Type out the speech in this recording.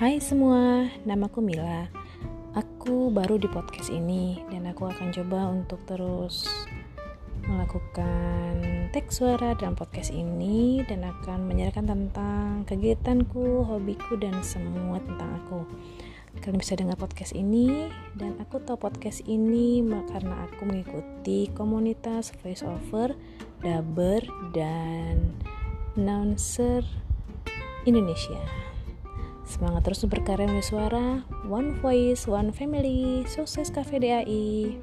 Hai semua, namaku Mila. Aku baru di podcast ini dan aku akan coba untuk terus melakukan teks suara dalam podcast ini dan akan menyerahkan tentang kegiatanku, hobiku dan semua tentang aku. Kalian bisa dengar podcast ini dan aku tahu podcast ini karena aku mengikuti komunitas voiceover, dubber dan announcer Indonesia. Semangat terus berkarya melalui suara, one voice, one family, sukses Cafe DAI.